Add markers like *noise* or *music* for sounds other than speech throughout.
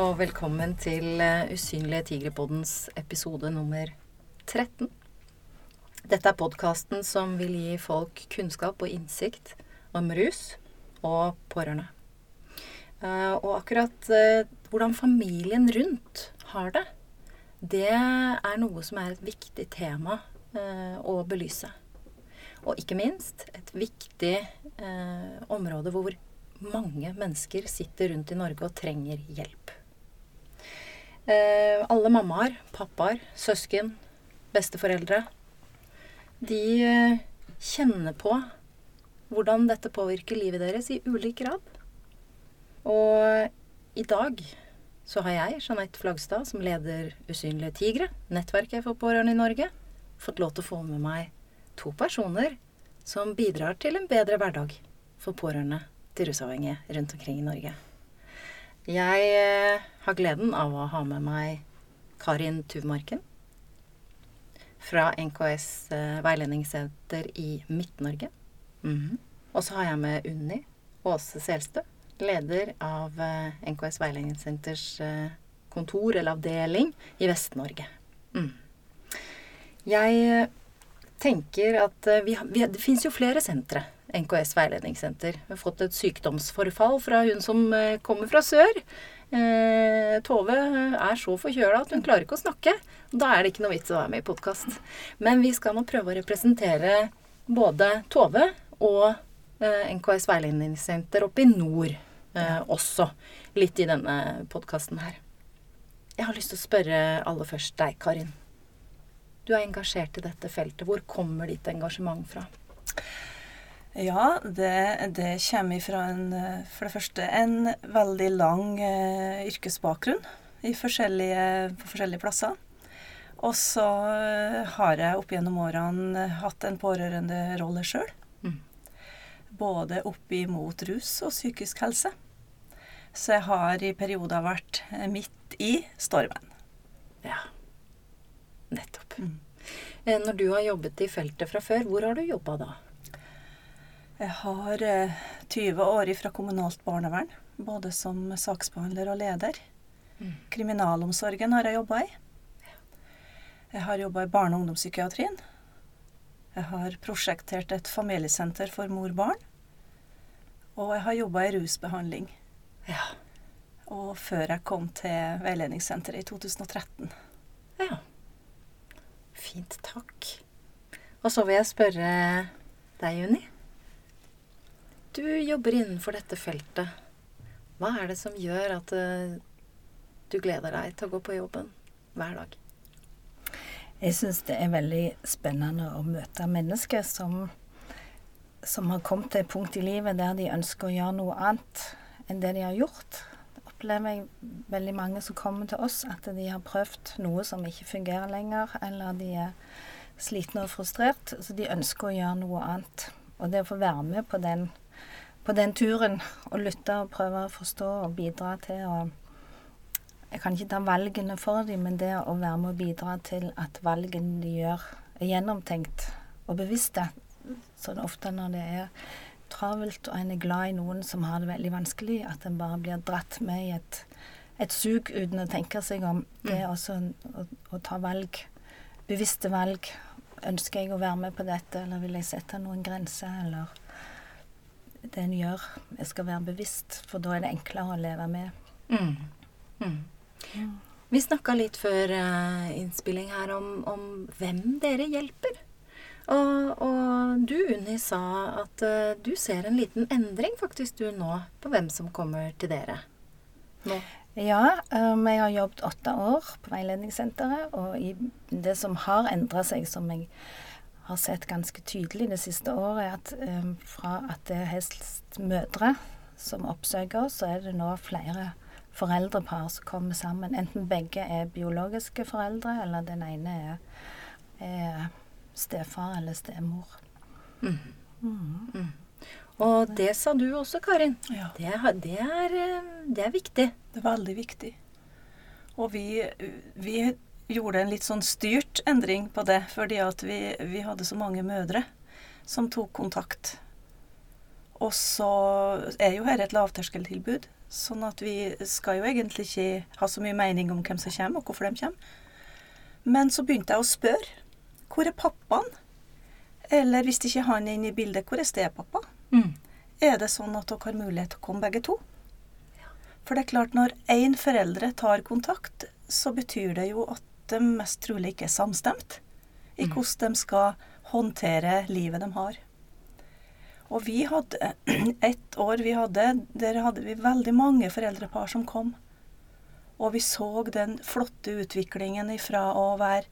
Og velkommen til Usynlige tigre-poddens episode nummer 13. Dette er podkasten som vil gi folk kunnskap og innsikt om rus og pårørende. Eh, Og akkurat eh, hvordan familien rundt har det, det er noe som er et viktig tema eh, å belyse. Og ikke minst et viktig eh, område hvor mange mennesker sitter rundt i Norge og trenger hjelp. Eh, alle mammaer, pappaer, søsken, besteforeldre, de eh, kjenner på hvordan dette påvirker livet deres i ulik grad. Og i dag så har jeg, Jeanette Flagstad, som leder Usynlige tigre, nettverket for pårørende i Norge, fått lov til å få med meg to personer som bidrar til en bedre hverdag for pårørende til rusavhengige rundt omkring i Norge. Jeg eh, har gleden av å ha med meg Karin Tuvmarken fra NKS eh, veiledningssenter i Midt-Norge. Mhm. Og så har jeg med Unni Åse Selstø, leder av eh, NKS veiledningssenters kontor eller avdeling i Vest-Norge. Mm. Jeg tenker at vi, vi, det fins jo flere sentre. NKS veiledningssenter. Vi har fått et sykdomsforfall fra hun som eh, kommer fra sør. Eh, Tove er så forkjøla at hun klarer ikke å snakke. Da er det ikke noe vits å være med i podkast. Men vi skal nå prøve å representere både Tove og eh, NKS veiledningssenter oppe i nord eh, også. Litt i denne podkasten her. Jeg har lyst til å spørre aller først deg, Karin. Du er engasjert i dette feltet. Hvor kommer ditt engasjement fra? Ja, det, det kommer fra en, eh, for det første en veldig lang eh, yrkesbakgrunn i forskjellige, på forskjellige plasser. Og så eh, har jeg opp gjennom årene hatt en pårørenderolle sjøl. Mm. Både opp imot rus og psykisk helse. Så jeg har i perioder vært eh, midt i stormen. Ja, nettopp. Mm. Når du har jobbet i feltet fra før, hvor har du jobba da? Jeg har eh, 20 år fra kommunalt barnevern, både som saksbehandler og leder. Mm. Kriminalomsorgen har jeg jobba i. Jeg har jobba i barne- og ungdomspsykiatrien. Jeg har prosjektert et familiesenter for mor-barn. Og jeg har jobba i rusbehandling. Ja. Og før jeg kom til veiledningssenteret i 2013. ja. Fint, takk. Og så vil jeg spørre deg, Juni. Du jobber innenfor dette feltet. Hva er det som gjør at eh, du gleder deg til å gå på jobben hver dag? Jeg syns det er veldig spennende å møte mennesker som, som har kommet til et punkt i livet der de ønsker å gjøre noe annet enn det de har gjort. Det opplever jeg veldig mange som kommer til oss, at de har prøvd noe som ikke fungerer lenger, eller de er slitne og frustrert, så de ønsker å gjøre noe annet. Og det å få være med på den, på den turen, og lytte og prøve å forstå og bidra til å jeg kan ikke ta valgene for dem, men det å være med å bidra til at valgene de gjør, er gjennomtenkt og bevisste. Sånn ofte når det er travelt og en er glad i noen som har det veldig vanskelig, at en bare blir dratt med i et, et sug uten å tenke seg om. Det er også å, å ta valg, bevisste valg. Ønsker jeg å være med på dette, eller vil jeg sette noen grenser, eller det en gjør. Jeg skal være bevisst, for da er det enklere å leve med. Mm. Mm. Vi snakka litt før eh, innspilling her om, om hvem dere hjelper. Og, og du, Unni, sa at uh, du ser en liten endring faktisk du nå på hvem som kommer til dere. Nå. Ja, um, jeg har jobbet åtte år på veiledningssenteret, og i det som har endra seg, som jeg har sett ganske tydelig det siste året, er at eh, fra at det er helst mødre som oppsøker oss, så er det nå flere foreldrepar som kommer sammen. Enten begge er biologiske foreldre, eller den ene er, er stefar eller stemor. Mm. Mm. Og det sa du også, Karin. Ja. Det, har- det, er, eh, det er viktig. Det er veldig viktig. Og vi, vi gjorde en litt sånn styrt endring på det, fordi at vi, vi hadde så mange mødre som tok kontakt. Og så er jo her et lavterskeltilbud, Sånn at vi skal jo egentlig ikke ha så mye mening om hvem som kommer, og hvorfor de kommer. Men så begynte jeg å spørre. Hvor er pappaen? Eller hvis ikke han er inne i bildet, hvor er stepappa? Mm. Er det sånn at dere har mulighet til å komme begge to? For det er klart, når én foreldre tar kontakt, så betyr det jo at de mest trolig ikke er samstemt i Mm. hvordan de skal håndtere livet de har. Og vi hadde *clears throat* et år vi hadde, der hadde vi veldig mange foreldrepar som kom. Og vi så den flotte utviklingen ifra å være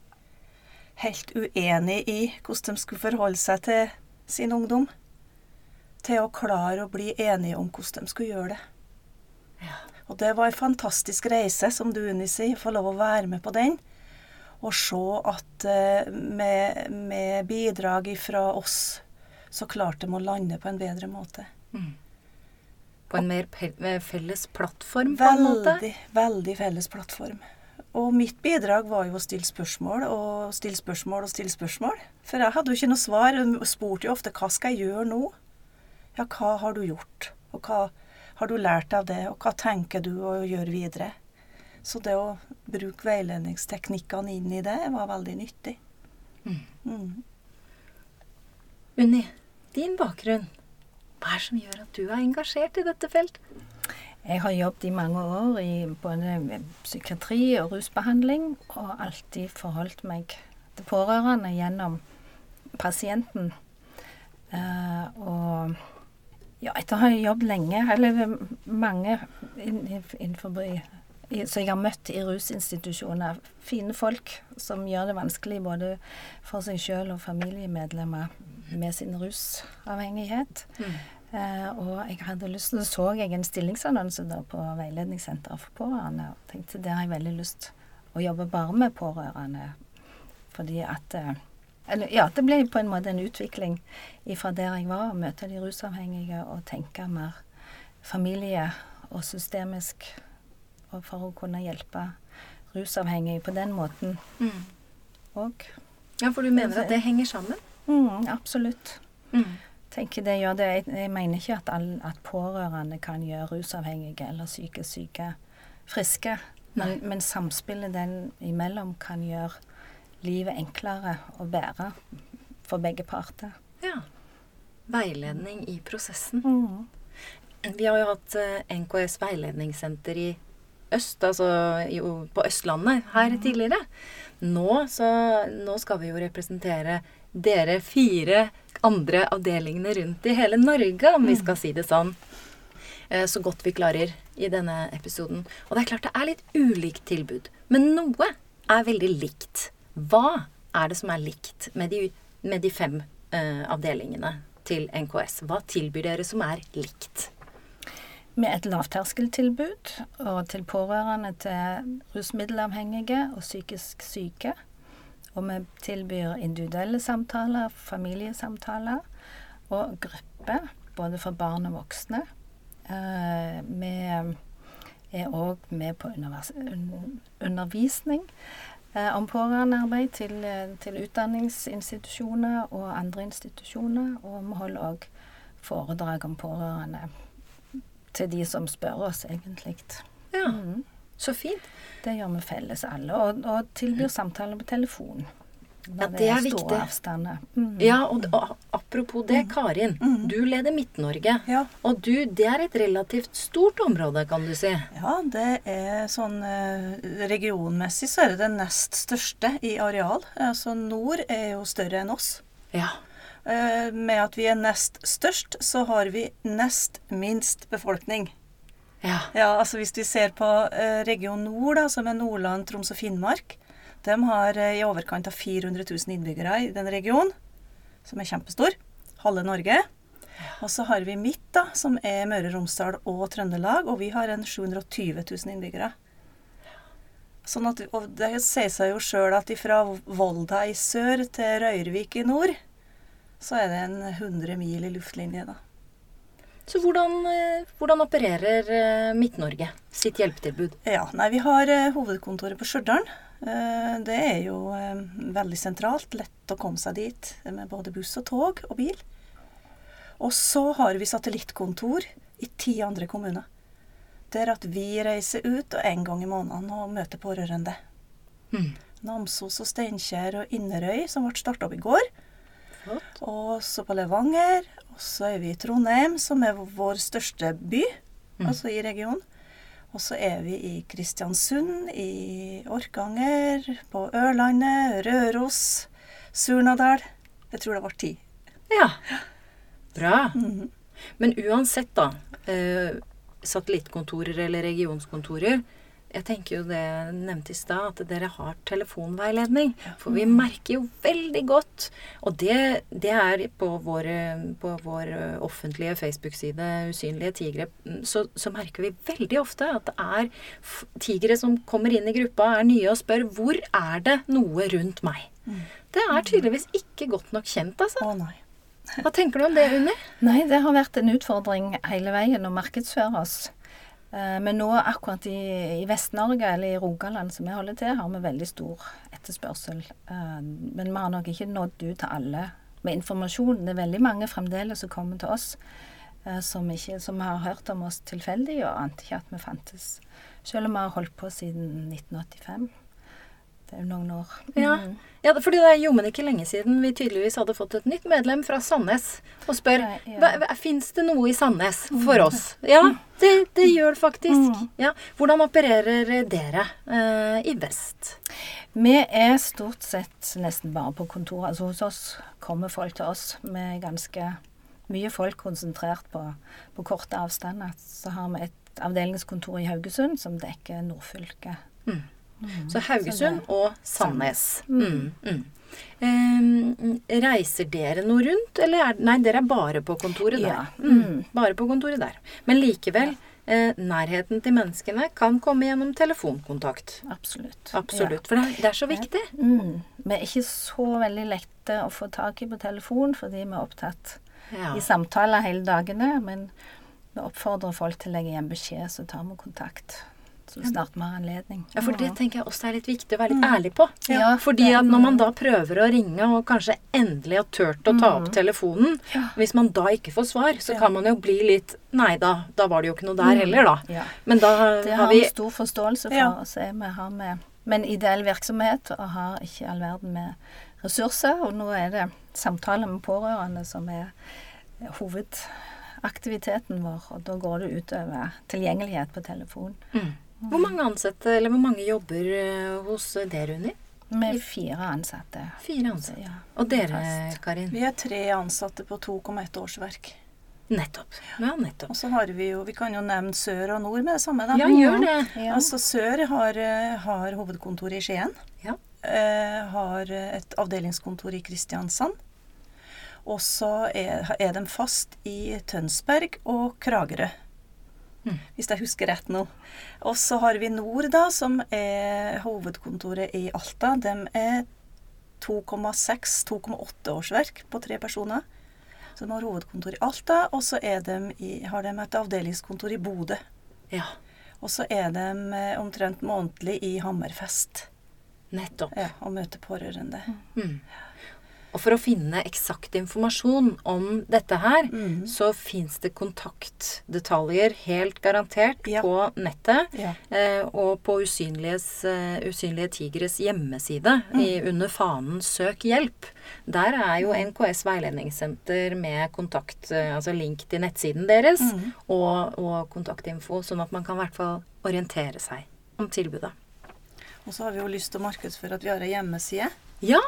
helt uenig i hvordan de skulle forholde seg til sin ungdom, til å klare å bli enige om hvordan de skulle gjøre det. Ja. Og det var en fantastisk reise, som du, Unni sier, få lov å være med på den. Og se at eh, med, med bidrag fra oss, så klarte de å lande på en bedre måte. Mm. På en mer pe- eh, felles plattform, på en måte? Veldig, veldig felles plattform. Og mitt bidrag var jo å stille spørsmål og stille spørsmål og stille spørsmål. For jeg hadde jo ikke noe svar. og spurte jo ofte hva skal jeg gjøre nå? Ja, hva har du gjort? Og hva har du lært av det? Og hva tenker du å gjøre videre? Så det å bruke veiledningsteknikkene inn i det var veldig nyttig. Mm. Mm. Unni, din bakgrunn. Hva er det som gjør at du er engasjert i dette felt? Jeg har jobbet i mange år i både psykiatri og rusbehandling, og alltid forholdt meg til pårørende gjennom pasienten. Uh, og ja, etter å ha jobbet lenge, eller mange inn- innenfor som jeg har møtt i rusinstitusjoner, fine folk som gjør det vanskelig både for seg sjøl og familiemedlemmer med sin rusavhengighet. Eh, og jeg hadde lyst til, så jeg en stillingsannonse da på Veiledningssenteret for pårørende, og tenkte der har jeg veldig lyst å jobbe bare med pårørende. Fordi at eh, eller, Ja, det ble på en måte en utvikling ifra der jeg var, å møte de rusavhengige og tenke mer familie og systemisk, for å kunne hjelpe rusavhengige på den måten Mm. òg. Ja, for du mener at det henger sammen? Mm, absolutt. Mm. tenker det gjør det. Jeg, jeg mener ikke at, all, at pårørende kan gjøre rusavhengige eller psykisk syke friske. Men, men samspillet den imellom kan gjøre livet enklere å bære for begge parter. Ja. Veiledning i prosessen. Mm. Vi har jo hatt eh, NKS veiledningssenter i øst, altså jo, på Østlandet her tidligere. Nå, så, nå skal vi jo representere dere fire andre avdelingene rundt i hele Norge, om vi skal si det sånn. Eh, Så godt vi klarer i denne episoden. Og det er klart det er litt ulikt tilbud. Men noe er veldig likt. Hva er det som er likt med de, med de fem uh, avdelingene til NKS? Hva tilbyr dere som er likt? Med et lavterskeltilbud og til pårørende til rusmiddelavhengige og psykisk syke. Og vi tilbyr individuelle samtaler, familiesamtaler og grupper, både for barn og voksne. Eh, vi er òg med på undervisning eh, om pårørendearbeid til, eh, til utdanningsinstitusjoner og andre institusjoner. Og vi holder òg foredrag om pårørende til de som spør oss, egentlig. Ja, Mm. så fint. Det gjør vi felles alle, og, og tilbyr samtaler på telefon. Ja, det er viktig. Mm. Ja, og, og apropos det, Karin. Mm. Du leder Midt-Norge. Ja. Og du, det er et relativt stort område, kan du si. Ja, det er sånn eh, Regionmessig så er det det nest største i areal. Altså nord er jo større enn oss. Ja. Eh, med at vi er nest størst, så har vi nest minst befolkning. Ja. Ja, altså Hvis vi ser på eh, region nord, da, som er Nordland, Troms og Finnmark De har eh, i overkant av 400 000 innbyggere i den regionen, som er kjempestor. Halve Norge. Og så har vi mitt, da, som er Møre og Romsdal og Trøndelag, og vi har en 720 000 innbyggere. Sånn at, og Det sier seg jo sjøl at fra Volda i sør til Røyrvik i nord, så er det en 100 mil i luftlinje, da. Så hvordan, eh, hvordan opererer eh, Midt-Norge sitt hjelpetilbud? Ja, nei, vi har eh, hovedkontoret på Stjørdal. Det er jo veldig sentralt. Lett å komme seg dit med både buss og tog og bil. Og så har vi satellittkontor i ti andre kommuner. der at vi reiser ut og en gang i måneden og møter pårørende. Mm. Namsos og Steinkjer og Inderøy, som ble starta opp i går. Og så på Levanger. Og så er vi i Trondheim, som er vår største by, Mm. altså i regionen. Og så er vi i Kristiansund, i Orkanger, på Ørlandet, Røros, Surnadal. Jeg tror det var ti. Ja. Bra. Mhm. Men uansett, da. Eh, satellittkontorer eller regionskontorer. Jeg tenker jo det nevnte i stad, at dere har telefonveiledning. For vi merker jo veldig godt, og det, det er på vår, på vår offentlige Facebook-side Usynlige tigre, så, så merker vi veldig ofte at det er tigre som kommer inn i gruppa, er nye og spør hvor er det noe rundt meg. Det er tydeligvis ikke godt nok kjent, altså. Å nei. Hva tenker du om det, Unni? Nei, det har vært en utfordring hele veien å markedsføre oss. Eh, Men nå akkurat i, i Vest-Norge, eller i Rogaland som vi holder til, har vi veldig stor etterspørsel. Eh, Men vi har nok ikke nådd ut til alle med informasjon. Det er veldig mange fremdeles som kommer til oss eh, som, ikke, som har hørt om oss tilfeldig og ante ikke at vi fantes. Selv om vi har holdt på siden 1985. Det er jo noen år. Ja. Mm. Ja, ja, fordi det er jommen ikke lenge siden vi tydeligvis hadde fått et nytt medlem fra Sandnes og spør Ja, ja. ja. Fins det noe i Sandnes for oss. Ja, det, det gjør det faktisk. Mm. Ja. Hvordan opererer dere eh, i vest? Vi er stort sett nesten bare på kontoret. Altså hos oss kommer folk til oss med ganske mye folk konsentrert på, på korte avstander. Så har vi et avdelingskontor i Haugesund som dekker nordfylket. Mm. Så Haugesund og Sandnes. Mm. Mm. Mm. Eh, reiser dere noe rundt, eller er Nei, dere er bare på kontoret der. Ja. Mm. Mm. Bare på kontoret der. Men likevel, eh, nærheten til menneskene kan komme gjennom telefonkontakt. Absolutt. Absolutt. For det er, det er så viktig. Ja. Mm. Er ikke så veldig lette å få tak i på telefon fordi vi er opptatt Ja. i samtaler hele dagene. Men vi oppfordrer folk til å legge igjen beskjed, så tar vi kontakt så snart vi har anledning. Ja, for det tenker jeg også er litt viktig å være litt ærlig på. Ja, Fordi at når man da prøver å ringe, og kanskje endelig har turt å ta opp telefonen, hvis man da ikke får svar, så Ja. kan man jo bli litt Nei da, da var det jo ikke noe der heller, da. Ja. Men da Det har vi stor forståelse for. Ja. å se. Vi har med, men en ideell virksomhet og har ikke all verden med ressurser. Og nå er det samtaler med pårørende som er hovedaktiviteten vår. Og da går det utover tilgjengelighet på telefon. mm. Hvor mange ansatte, eller hvor mange jobber eh, hos dere, Unni? Med fire ansatte. Fire ansatte. ja. Og dere, Fast. Karin? Vi er tre ansatte på 2,1 årsverk. Nettopp. Ja, nettopp. Og så har vi jo Vi kan jo nevne sør og nord med det samme, da. Ja, gjør det. Ja. Altså Sør har, eh, har hovedkontor i Skien. Ja. Eh, har et avdelingskontor i Kristiansand. Og så er, er de fast i Tønsberg og Kragerø. Mm. Hvis jeg husker rett nå. Og så har vi Nord, da, som er hovedkontoret i Alta. De er 2,6-2,8 årsverk på tre personer. Så de har hovedkontor i Alta, og så er de i, har de et avdelingskontor i Bodø. Ja, Og så er de eh, omtrent månedlig i Hammerfest nettopp. ja, og møter pårørende. Mm. Og for å finne eksakt informasjon om dette her, mm. så fins det kontaktdetaljer helt garantert Ja. på nettet. Ja. Eh, og på eh, Usynlige tigres hjemmeside Mm. i, under fanen 'Søk hjelp'. Der er jo NKS veiledningssenter med kontakt, eh, altså link til nettsiden deres mm. og, og kontaktinfo, sånn at man kan i hvert fall orientere seg om tilbudet. Og så har vi jo lyst til å markedsføre at vi har ei hjemmeside. Ja,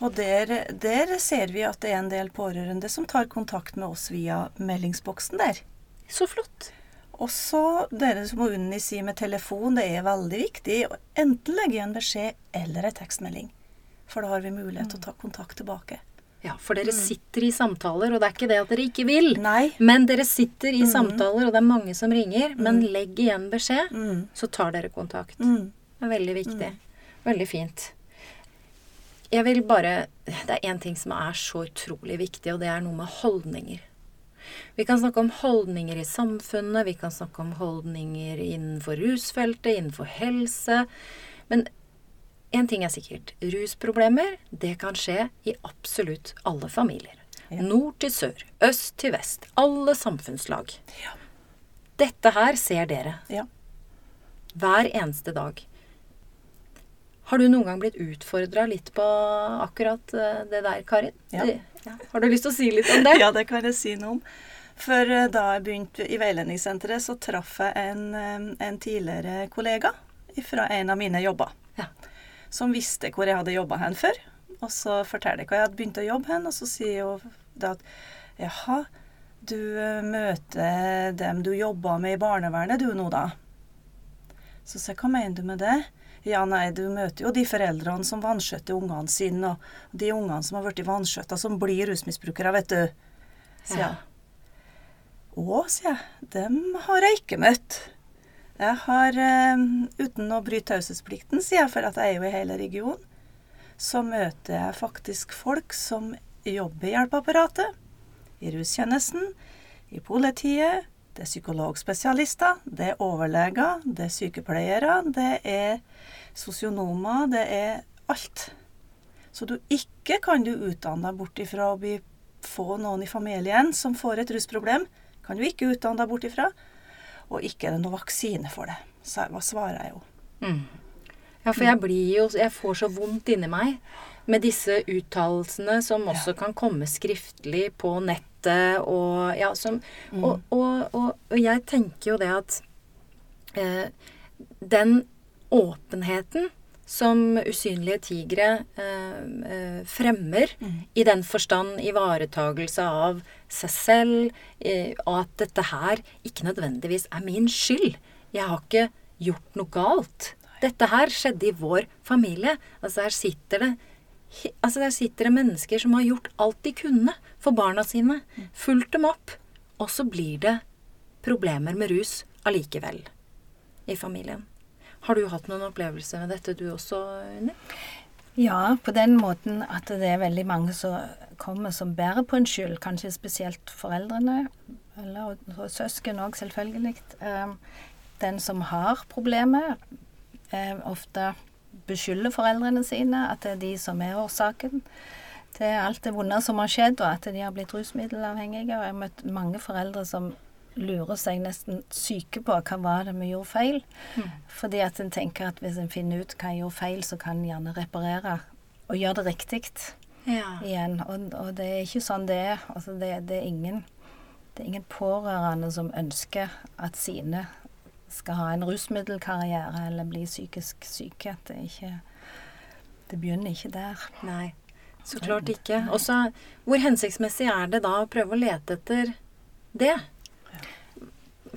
Og der, der ser vi at det er en del pårørende som tar kontakt med oss via meldingsboksen der. så flott. Og så det som Unni sier med telefon, det er veldig viktig å enten legge igjen beskjed eller en tekstmelding. For da har vi mulighet til å ta kontakt tilbake. Ja, for dere sitter i samtaler, og det er ikke det at dere ikke vil. Nei. Men dere sitter i samtaler, og det er mange som ringer. Men legg igjen beskjed, Mm. så tar dere kontakt. Mm. Det er veldig viktig. Veldig fint. Jeg vil bare Det er én ting som er så utrolig viktig, og det er noe med holdninger. Vi kan snakke om holdninger i samfunnet, vi kan snakke om holdninger innenfor rusfeltet, innenfor helse. Men én ting er sikkert. Rusproblemer, det kan skje i absolutt alle familier. Ja. Nord til sør, øst til vest. Alle samfunnslag. Dette her ser dere Ja. hver eneste dag. Har du noen gang blitt utfordra litt på akkurat eh, det der, Karin? Ja. Ja. Har du lyst til å si litt om det? *laughs* Ja, det kan jeg si noe om. For eh, da jeg begynte i veiledningssenteret, så traff jeg en, eh, en tidligere kollega fra en av mine jobber. Ja. Som visste hvor jeg hadde jobba hen før. Og så forteller jeg hvor jeg hadde begynt å jobbe hen, og så sier hun da at jaha, du møter dem du jobba med i barnevernet du nå, da? Så sier jeg, hva mener du med det? Ja, nei, du møter jo de foreldrene som vanskjøtter ungene sine, og de ungene som har blitt vanskjøtta, som blir rusmisbrukere, vet du. Sier Ja. jeg. Å, sier jeg, dem har jeg ikke møtt. Jeg har, eh, uten å bryte taushetsplikten, sier jeg, for at jeg er jo i hele regionen, så møter jeg faktisk folk som jobber i hjelpeapparatet, i rustjenesten, i politiet, det er psykologspesialister, det er overleger, det er sykepleiere, det er sosionomer, det er alt. Så du ikke kan du utdanne deg bort ifra å bli, få noen i familien som får et rusproblem. Kan du ikke utdanne deg bort ifra. Og ikke er det noe vaksine for det. Så hva svarer jeg jo? Mm. Ja, for jeg blir jo Jeg får så vondt inni meg med disse uttalelsene som også kan komme skriftlig på nettet og Ja, som og, og, og, og jeg tenker jo det at eh, den åpenheten som usynlige tigre eh, eh, fremmer, i den forstand ivaretagelse av seg selv, eh, og at dette her ikke nødvendigvis er min skyld. Jeg har ikke gjort noe galt. Dette her skjedde i vår familie. Altså her sitter det Altså der sitter det mennesker som har gjort alt de kunne for barna sine. Fulgt dem opp. Og så blir det problemer med rus allikevel i familien. Har du hatt noen opplevelser med dette du også, Unni? Ja, på den måten at det er veldig mange som kommer som bærer på en skyld. Kanskje spesielt foreldrene, eller og, søsken òg, selvfølgelig. Eh, den som har problemet, eh, ofte beskylder foreldrene sine at det er de som er årsaken. Er alt det vonde som har skjedd, og at de har blitt rusmiddelavhengige. Og jeg har møtt mange foreldre som lurer seg nesten syke på hva var det vi gjorde feil. Fordi at en tenker at hvis en finner ut hva en gjorde feil, så kan en gjerne reparere og gjøre det riktig Ja. igjen. Og, og det er ikke sånn det er. Altså det, det, er ingen, det er ingen pårørende som ønsker at sine skal ha en rusmiddelkarriere eller bli psykisk syke. Det er ikke Det begynner ikke der. Nei, så klart ikke. Og så hvor hensiktsmessig er det da å prøve å lete etter det?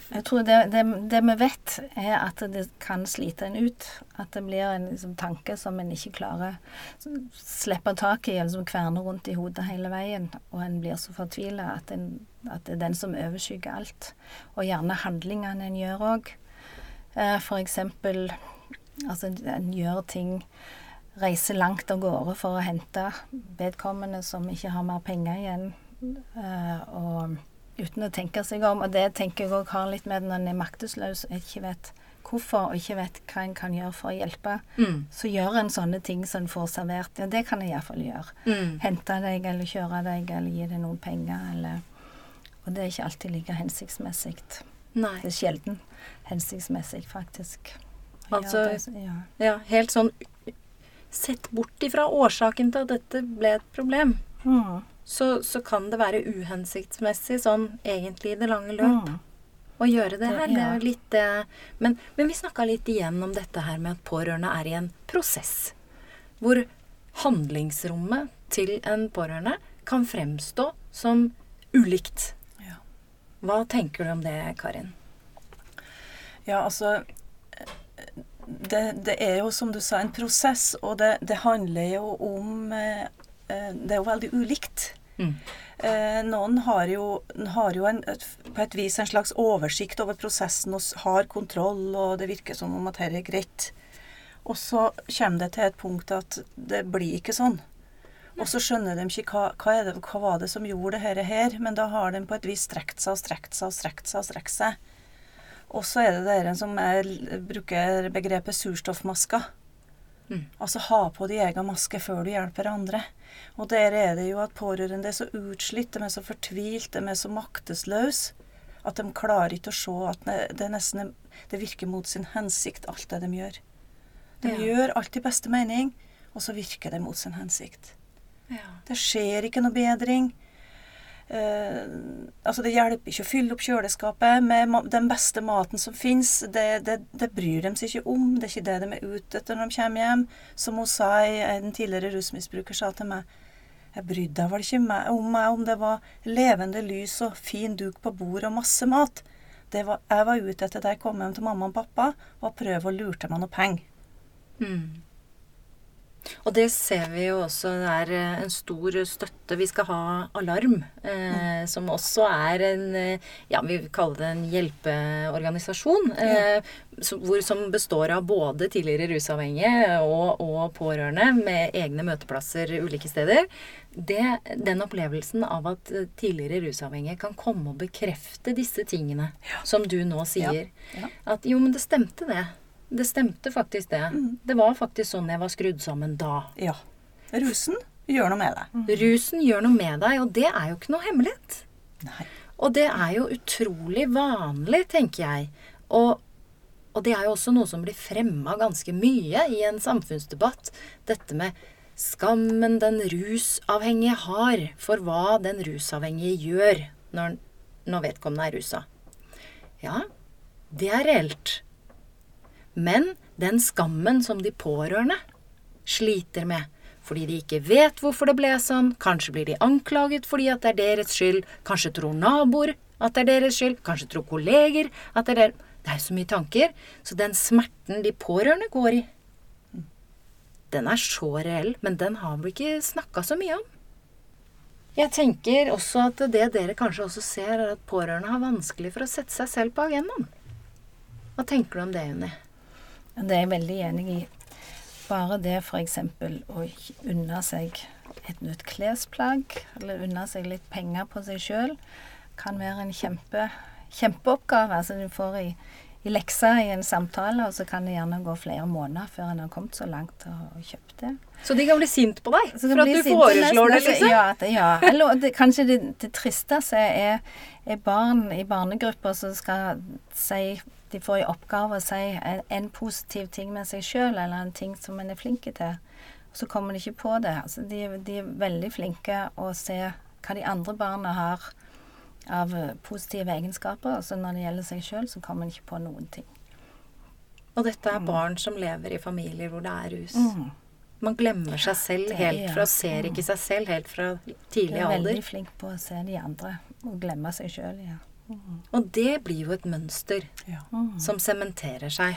Jeg tror det, det, det vi vet, er at det kan slite en ut. At det blir en liksom, tanke som en ikke klarer å slippe tak i, eller som kverner rundt i hodet hele veien. Og en blir så fortvila at, at det er den som overskygger alt. Og gjerne handlingene en gjør òg. Eh, for eksempel Altså, en gjør ting Reiser langt av gårde for å hente vedkommende som ikke har mer penger igjen. Eh, og uten å tenke seg om. Og det tenker jeg òg har litt med når en er maktesløs og ikke vet hvorfor, og ikke vet hva en kan gjøre for å hjelpe. Mm. Så gjør en sånne ting som en får servert. Ja, det kan jeg iallfall gjøre. Mm. Hente deg, eller kjøre deg, eller gi deg noen penger, eller Og det er ikke alltid like hensiktsmessig. Nei. Det er sjelden hensiktsmessig, faktisk. Altså- ja, det. ja. Ja, helt sånn Sett bort ifra årsaken til at dette ble et problem. Mm. Så, så kan det være uhensiktsmessig sånn egentlig i det lange løp Mm. å gjøre det her. Det er litt det men, men vi snakka litt igjen om dette her med at pårørende er i en prosess. Hvor handlingsrommet til en pårørende kan fremstå som ulikt. Hva tenker du om det, Karin? Ja, altså det, det er jo, som du sa, en prosess, og det, det handler jo om eh, eh, Det er jo veldig ulikt. Mm. Eh, noen har jo, har jo en, et, på et vis en slags oversikt over prosessen og har kontroll, og det virker som om at dette er greit. Og så kommer det til et punkt at det blir ikke sånn. Og så skjønner de ikke hva, hva, det, hva var det som gjorde dette her, men da har de på et vis strekt seg og strekt seg og strekt seg og strekt seg. Og så er det dere som er, bruker begrepet surstoffmasker. Mm. Altså ha på din egen maske før du hjelper andre. Og der er det jo at pårørende er så utslitt, de er så fortvilt, de er så maktesløse. At de klarer ikke å se at det, det nesten det virker mot sin hensikt, alt det de gjør. De Ja. gjør alt i beste mening, og så virker det mot sin hensikt. Ja. Det skjer ikke noe bedring. Uh, altså Det hjelper ikke å fylle opp kjøleskapet med den beste maten som fins. Det, det, det bryr de seg ikke om. Det er ikke det de er ute etter når de kommer hjem. Som hun sa, en tidligere rusmisbruker sa til meg Jeg brydde meg vel ikke om meg om det var levende lys og fin duk på bordet og masse mat. Det var, jeg var ute etter da jeg kom hjem til mamma og pappa, og prøve å lure til meg noe penger. Mm. Og det ser vi jo også det er eh, en stor støtte. Vi skal ha Alarm, eh, som også er en eh, Ja, vi vil kalle det en hjelpeorganisasjon. Eh, som, hvor, som består av både tidligere rusavhengige og, og pårørende med egne møteplasser ulike steder. Det, den opplevelsen av at tidligere rusavhengige kan komme og bekrefte disse tingene, som du nå sier. Ja. At jo, men det stemte, det. Det stemte faktisk det. Mm. Det var faktisk sånn jeg var skrudd sammen da. Ja. Rusen gjør noe med deg. Rusen gjør noe med deg, og det er jo ikke noe hemmelighet. Nei. Og det er jo utrolig vanlig, tenker jeg. Og, og det er jo også noe som blir fremma ganske mye i en samfunnsdebatt. Dette med skammen den rusavhengige har for hva den rusavhengige gjør når, når vedkommende er rusa. Ja, det er reelt. Men den skammen som de pårørende sliter med, fordi de ikke vet hvorfor det ble sånn, kanskje blir de anklaget fordi at det er deres skyld, kanskje tror naboer at det er deres skyld, kanskje tror kolleger at det er deres Det er så mye tanker. Så den smerten de pårørende går i, den er så reell, men den har vi ikke snakka så mye om. Jeg tenker også at det dere kanskje også ser, er at pårørende har vanskelig for å sette seg selv på agendaen. Hva tenker du om det, Unni? Det er jeg veldig enig i. Bare det f.eks. å unne seg et nytt klesplagg, eller unne seg litt penger på seg sjøl, kan være en kjempe, kjempeoppgave. Altså du får i, i leksa i en samtale, og så kan det gjerne gå flere måneder før en har kommet så langt og kjøpt det. Så de kan bli sint på deg for at du foreslår det, liksom? Ja, det, ja. Eller det, kanskje det, det tristeste er, er barn i barnegrupper som skal si De får i oppgave å si en, en positiv ting med seg sjøl, eller en ting som en er flink til. Så kommer de ikke på det. Altså, de, de er veldig flinke å se hva de andre barna har av eh, positive egenskaper. Så når det gjelder seg sjøl, så kommer en ikke på noen ting. Og dette er barn som lever i familier hvor det er rus. Mm. Man glemmer seg selv helt fra ser ikke seg selv helt fra De Du er veldig alder. flinke på å se de andre og glemme seg sjøl. Ja. Og det blir jo et mønster Ja. Som sementerer seg.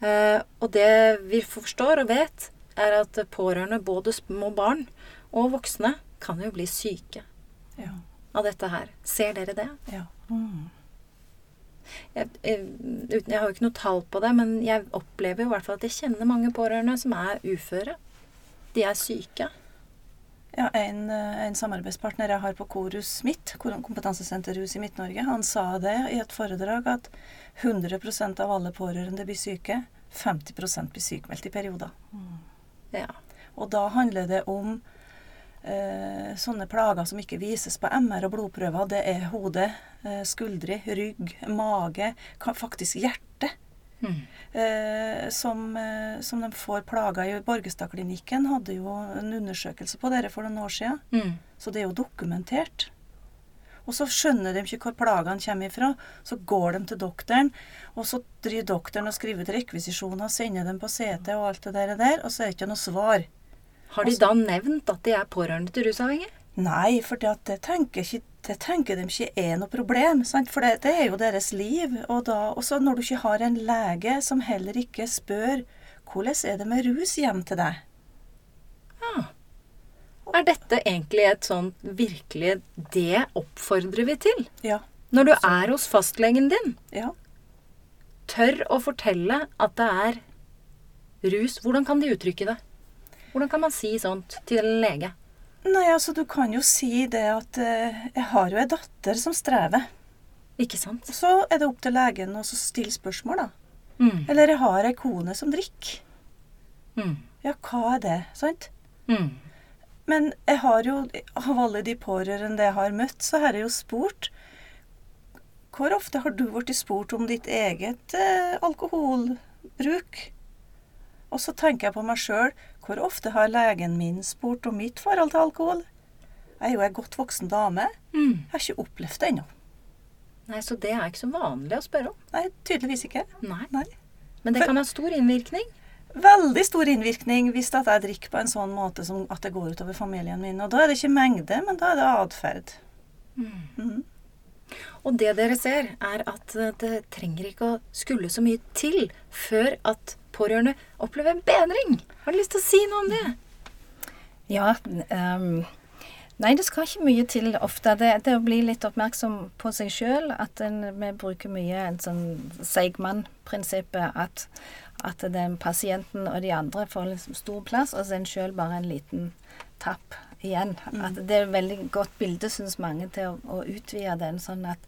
Eh, og det vi forstår og vet, er at pårørende, både små barn og voksne, kan jo bli syke Ja. av dette her. Ser dere det? ja. Mm. Jeg, jeg, uten, jeg har jo ikke noe tall på det, men jeg opplever jo i hvert fall at jeg kjenner mange pårørende som er uføre. De er syke. Ja, en, eh, en samarbeidspartner jeg har på Korus mitt, kompetansesenterhus kompetansesenter i Midt-Norge, han sa det i et foredrag at 100% av alle pårørende blir syke. 50 blir sykmeldt i perioder. Ja. Og da handler det om eh, sånne plager som ikke vises på MR og blodprøver. Det er hode, eh, skuldre, rygg, mage, faktisk hjerte. Mm. Eh, som, eh, som de får plager i. Borgestadklinikken hadde jo en undersøkelse på dere for noen år siden. Mm. Så det er jo dokumentert. Og så skjønner de ikke hvor plagene kommer ifra. Så går de til doktoren, og så driver doktoren og skriver ut rekvisisjoner og sender dem på CT og alt det der og så er det ikke noe svar. Har de da nevnt at de er pårørende til rusavhengige? Nei, for det, det, tenker ikke, det tenker de ikke er noe problem. Sant? For det, det er jo deres liv. Og da, også når du ikke har en lege som heller ikke spør hvordan er det med rus hjem til deg? Er dette egentlig et sånn virkelig Det oppfordrer vi til? Ja. Når du er hos fastlegen din, Ja. tør å fortelle at det er rus. Hvordan kan de uttrykke det? Hvordan kan man si sånt til en lege? Nei, altså du kan jo si det at eh, jeg har jo ei datter som strever. Ikke sant? Så er det opp til legen å stille spørsmål, da. Mm. Eller jeg har ei kone som drikker. Mm. Ja, hva er det? Sant? Mm. Men jeg har jo, av alle de pårørende jeg har møtt, så har jeg jo spurt hvor ofte har du blitt spurt om ditt eget eh, alkoholbruk? Og så tenker jeg på meg sjøl. Hvor ofte har legen min spurt om mitt forhold til alkohol? Jeg er jo ei godt voksen dame. Mm. Jeg har ikke opplevd det ennå. Nei, Så det er ikke så vanlig å spørre om. Nei, tydeligvis ikke. Nei. Nei. Men det kan ha stor innvirkning. Veldig stor innvirkning hvis jeg drikker på en sånn måte som at det går utover familien min. Og da er det ikke mengde, men da er det atferd. Mhm. Og det dere ser, er at det trenger ikke å skulle så mye til før at pårørende opplever en bedring. Har du lyst til å si noe om det? Ja, Um, nei, det skal ikke mye til ofte. Det, det å bli litt oppmerksom på seg sjøl. At en, vi bruker mye en sånn Seigmann-prinsippet. At, at den pasienten og de andre får liksom stor plass, og så en sjøl bare en liten tapp igjen. At det er et veldig godt bilde, syns mange, til å, å utvide den. Sånn at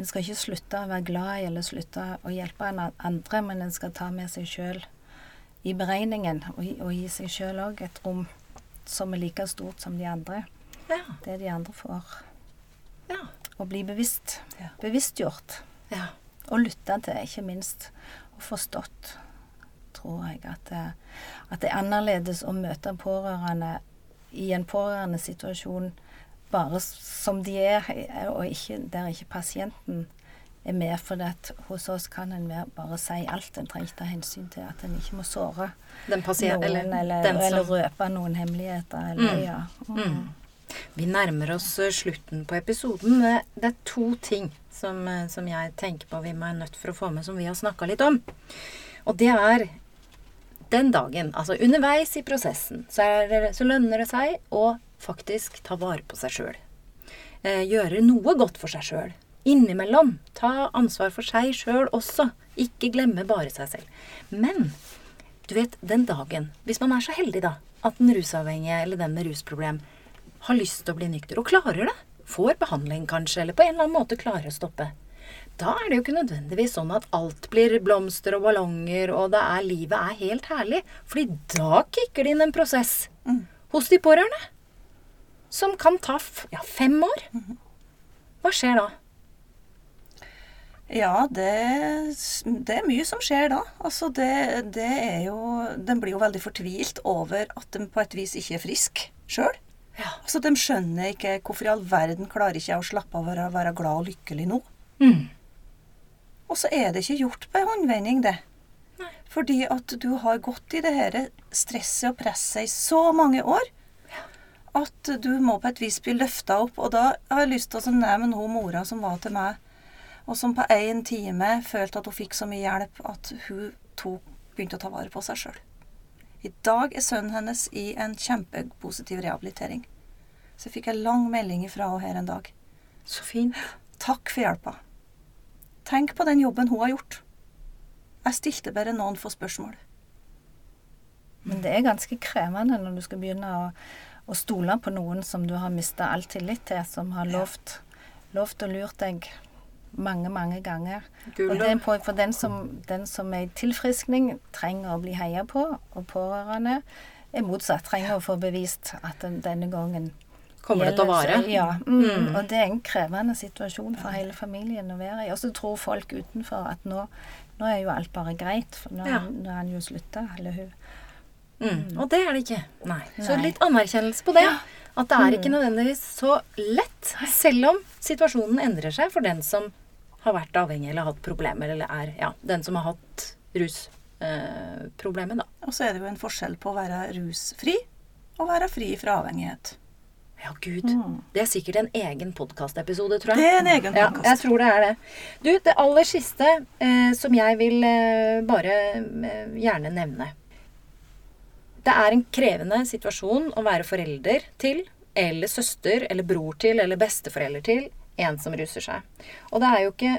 en skal ikke slutte å være glad i eller slutte å hjelpe andre, men en skal ta med seg sjøl i beregningen, og, og gi seg sjøl òg et rom som er like stort som de andre. Ja. Det de andre får. Ja. Å bli bevisst. Ja. Bevisstgjort. ja. Og lytte til, ikke minst. Og forstått, tror jeg. At det, at det er annerledes å møte pårørende i en pårørendesituasjon bare som de er, og ikke, der ikke pasienten er med. For at hos oss kan en bare si alt. En trenger ta hensyn til at en ikke må såre noen, eller, eller, den eller, røpe noen hemmeligheter. Eller, Mm. ja. Mm. Vi nærmer oss eh, slutten på episoden. Det er to ting som, eh, som jeg tenker på vi må er nødt for å få med, som vi har snakka litt om. Og det er den dagen, altså underveis i prosessen, så, er det, så lønner det seg å faktisk ta vare på seg sjøl. Eh, gjøre noe godt for seg sjøl. Innimellom. Ta ansvar for seg sjøl også. Ikke glemme bare seg selv. Men du vet, den dagen, hvis man er så heldig da, at den rusavhengige eller den med rusproblem har lyst til å bli nykter, og klarer det, får behandling kanskje, eller på en eller annen måte klarer å stoppe, da er det jo ikke nødvendigvis sånn at alt blir blomster og ballonger, og det er, livet er helt herlig. Fordi da kicker det inn en prosess hos de pårørende. Som kan ta ja, fem år. Hva skjer da? Ja, det, det er mye som skjer da. Altså det, det er jo Den blir jo veldig fortvilt over at de på et vis ikke er frisk sjøl. Ja. Altså, de skjønner ikke hvorfor i all verden klarer ikke jeg å slappe av og være, være glad og lykkelig nå. Mm. Og så er det ikke gjort på en håndvending, det. Nei. Fordi at du har gått i det her stresset og presset i så mange år at du må på et vis bli løfta opp. Og da har jeg lyst til å nevne hun mora som var til meg, og som på én time følte at hun fikk så mye hjelp at hun tok, begynte å ta vare på seg sjøl. I dag er sønnen hennes i en kjempepositiv rehabilitering. Så jeg fikk en lang melding fra henne her en dag. Så fint. Takk for hjelpa. Tenk på den jobben hun har gjort. Jeg stilte bare noen få spørsmål. Men det er ganske krevende når du skal begynne å, å stole på noen som du har mista all tillit til, som har lovt, lovt og lurt deg mange, mange ganger. Gull Og det er på, for den som, den som er i tilfriskning, trenger å bli heia på, og pårørende er motsatt. Trenger å få bevist at den, denne gangen kommer det til å vare. Ja. Mm. Mm. Og det er en krevende situasjon for hele familien å være i. Og så tror folk utenfor at nå, nå er jo alt bare greit, for nå, Ja. nå er han jo slutta, eller hun. Mm. Og det er det ikke. Nei. Så litt anerkjennelse på det. At det er ikke nødvendigvis så lett, selv om situasjonen endrer seg for den som har vært avhengig eller hatt problemer, eller er ja, den som har hatt rusproblemet, eh, da. Og så er det jo en forskjell på å være rusfri og være fri fra avhengighet. Ja, gud. Det er sikkert en egen podkastepisode, tror jeg. Det er en egen Ja, jeg tror det er det. Du, det aller siste eh, som jeg vil eh, bare eh, gjerne nevne. Det er en krevende situasjon å være forelder til, eller søster, eller bror til, eller besteforelder til en som ruser seg. Og det er jo ikke,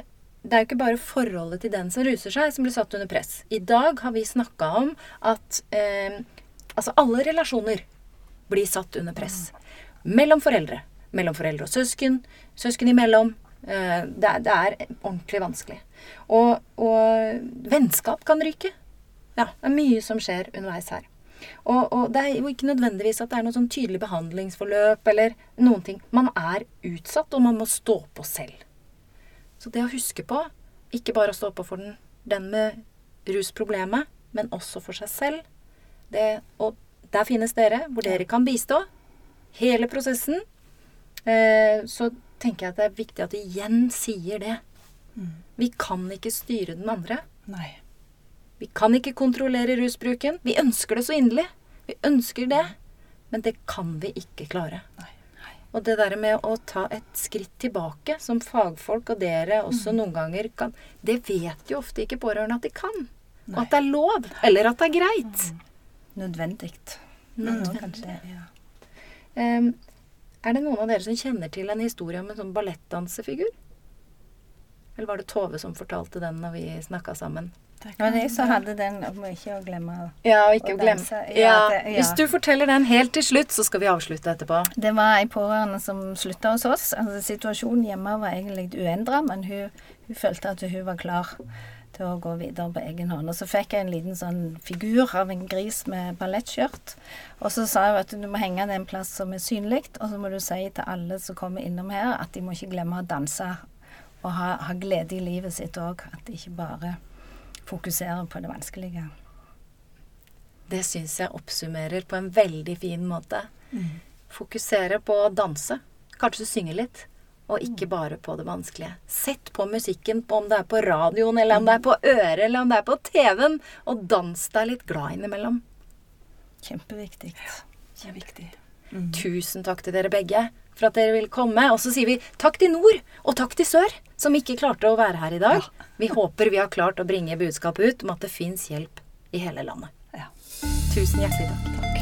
det er jo ikke bare forholdet til den som ruser seg, som blir satt under press. I dag har vi snakka om at eh, altså alle relasjoner blir satt under press. Mellom foreldre. Mellom foreldre og søsken. Søsken imellom. Eh, det, det er ordentlig vanskelig. Og, og vennskap kan ryke. Ja, det er mye som skjer underveis her. Og, og det er jo ikke nødvendigvis at det er noe sånn tydelig behandlingsforløp eller noen ting. Man er utsatt, og man må stå på selv. Så det å huske på, ikke bare å stå på for den, den med rusproblemet, men også for seg selv. Det, og der finnes dere, hvor dere kan bistå. Hele prosessen. Eh, så tenker jeg at det er viktig at de igjen sier det. Vi kan ikke styre den andre. Nei. Vi kan ikke kontrollere rusbruken. Vi ønsker det så inderlig. Vi ønsker det. Men det kan vi ikke klare. Nei. Og det der med å ta et skritt tilbake, som fagfolk og dere også Mm. noen ganger kan Det vet jo ofte ikke pårørende at de kan. Og at det er lov. Eller at det er greit. Nødvendig. Nødvendig. Kanskje, ja. um, er det noen av dere som kjenner til en historie om en sånn ballettdansefigur? Eller var det Tove som fortalte den når vi snakka sammen? Det var jeg som hadde den, om ikke å glemme Ja, og ikke å glemme. danse, Ja, ja, det- ja. Hvis du forteller den helt til slutt, så skal vi avslutte etterpå. Det var ei pårørende som slutta hos oss. Altså, situasjonen hjemme var egentlig uendra, men hun, hun følte at hun var klar til å gå videre på egen hånd. Og så fikk jeg en liten sånn figur av en gris med ballettskjørt. Og så sa hun at du må henge det en plass som er synlig, og så må du si til alle som kommer innom her, at de må ikke glemme å danse og ha, ha glede i livet sitt òg. At de ikke bare fokuserer på det vanskelige. Det syns jeg oppsummerer på en veldig fin måte. Mm. Fokusere på å danse. Kanskje synge litt. Og ikke bare på det vanskelige. Sett på musikken, på om det er på radioen, eller om det er på øret, eller om det er på TV-en, og dans deg litt glad innimellom. Kjempeviktig. Ja, kjempeviktig. Mm. Tusen takk til dere begge for at dere vil komme. Og så sier vi takk til nord, og takk til sør, som ikke klarte å være her i dag. Vi håper vi har klart å bringe budskapet ut om at det fins hjelp i hele landet. Ja. Tusen hjertelig. Takk.